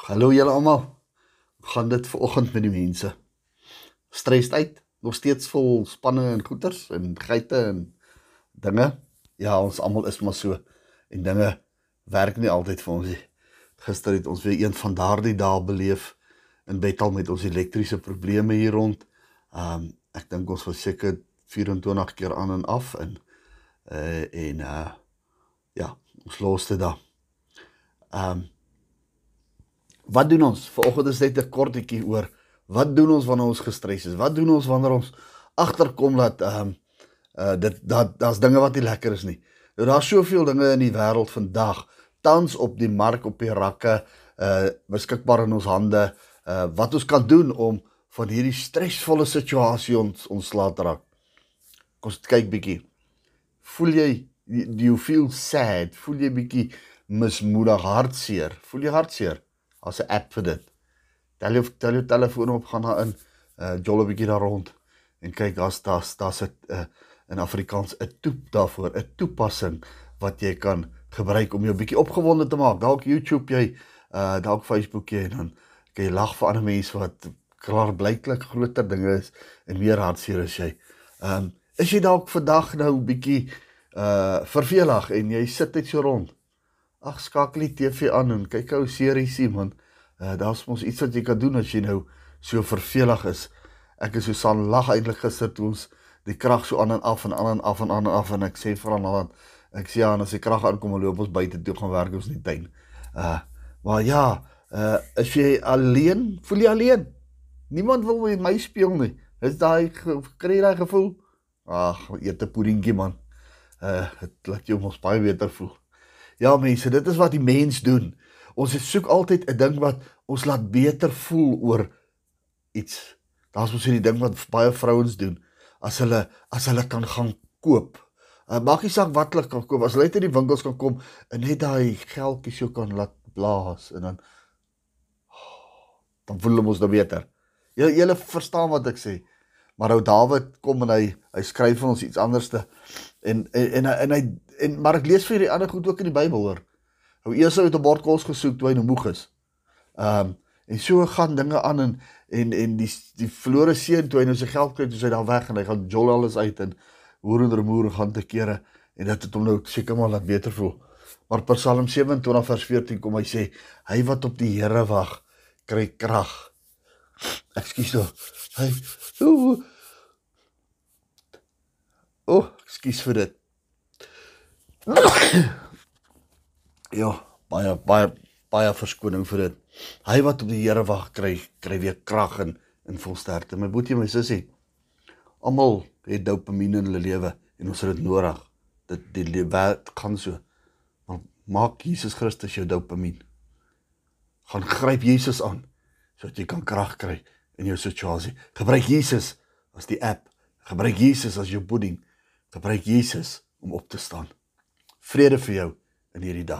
Hallo julle almal. Gaan dit ver oggend met die mense. Stres uit, nog steeds vol spanning en goeters en geite en dinge. Ja, ons almal is maar so en dinge werk nie altyd vir ons nie. Gister het ons weer een van daardie dae beleef in Bethel met ons elektriese probleme hier rond. Um ek dink ons was seker 24 keer aan en af en uh en uh ja, ons los dit daar. Um Wat doen ons? Vanoggend is net 'n kortetjie oor wat doen ons wanneer ons gestres is? Wat doen ons wanneer ons agterkom dat ehm um, uh dit dat daar's dinge wat nie lekker is nie. Nou daar's soveel dinge in die wêreld vandag tans op die mark op die rakke uh beskikbaar in ons hande uh wat ons kan doen om van hierdie stresvolle situasie ons ontslae te raak. Kom ons kyk bietjie. Voel jy do you feel sad? Voel jy bietjie mismoedig, hartseer? Voel jy hartseer? As 'n app vir dit. Tel jou tel jou telefoon op, gaan daar in, uh jol 'n bietjie daar rond en kyk as daar's daar's 'n uh, in Afrikaans 'n toep daarvoor, 'n toepassing wat jy kan gebruik om jou bietjie opgewonde te maak. Dalk YouTube jy, uh dalk Facebook jy en dan kan jy lag vir ander mense wat klaar blyklik groter dinge is en meer hartseer as jy. Um is jy dalk vandag nou bietjie uh vervelig en jy sit net so rond ag skakel die TV aan en kyk ou series hier man. Uh, Daar's mos iets wat jy kan doen as jy nou so vervelig is. Ek is so san lag eintlik gister toe ons die krag so aan en af en aan en af en aan en af en ek sê vir aan dan ek sê ja, as die krag aankom, loop ons buite toe gaan werk ons in die tuin. Uh maar ja, uh as jy alleen, voel jy alleen? Niemand wil met my speel nie. Is daai kry daai gevoel? Ag, eet 'n puddingie man. Uh dit laat jou mos baie beter voel. Ja mense, dit is wat die mens doen. Ons soek altyd 'n ding wat ons laat beter voel oor iets. Daar's mos hierdie ding wat baie vrouens doen as hulle as hulle kan gaan koop. Uh, maak nie saak wat hulle kan koop, as hulle uit in die winkels kan kom en net daai geldjies so kan laat blaas en dan dan voel hulle mos nou beter. Jy jy verstaan wat ek sê. Maar ou Dawid kom en hy hy skryf vir ons iets anderste en en en, en hy en maar ek lees vir die ander goed ook in die Bybel hoor. Ou Esau het 'n bord kos gesoek toe hy nou moeg is. Ehm um, en so gaan dinge aan en en en die die verlore seun toe hy nou sy geld kry, toe hy daar weg en hy gaan jol alles uit en hoor en remoer gaan te kere en dit het hom nou seker maar laat beter voel. Maar Psalm 27 vers 14 kom hy sê hy wat op die Here wag kry krag. Ekskuus tog. Hy o oh, ekskuus vir dit. ja, baie baie baie verskoning vir dit. Hy wat op die Here wag kry kry weer krag en in volsterkte. My boetie my sussie. Almal het dopamien in hulle lewe en ons het dit nodig. Dit die lewe gaan so. Maar maak Jesus Christus jou dopamien. Gaan gryp Jesus aan sodat jy kan krag kry in jou situasie. Gebruik Jesus as die app. Gebruik Jesus as jou pudding. Gebruik Jesus om op te staan. Vrede vir jou in hierdie dag.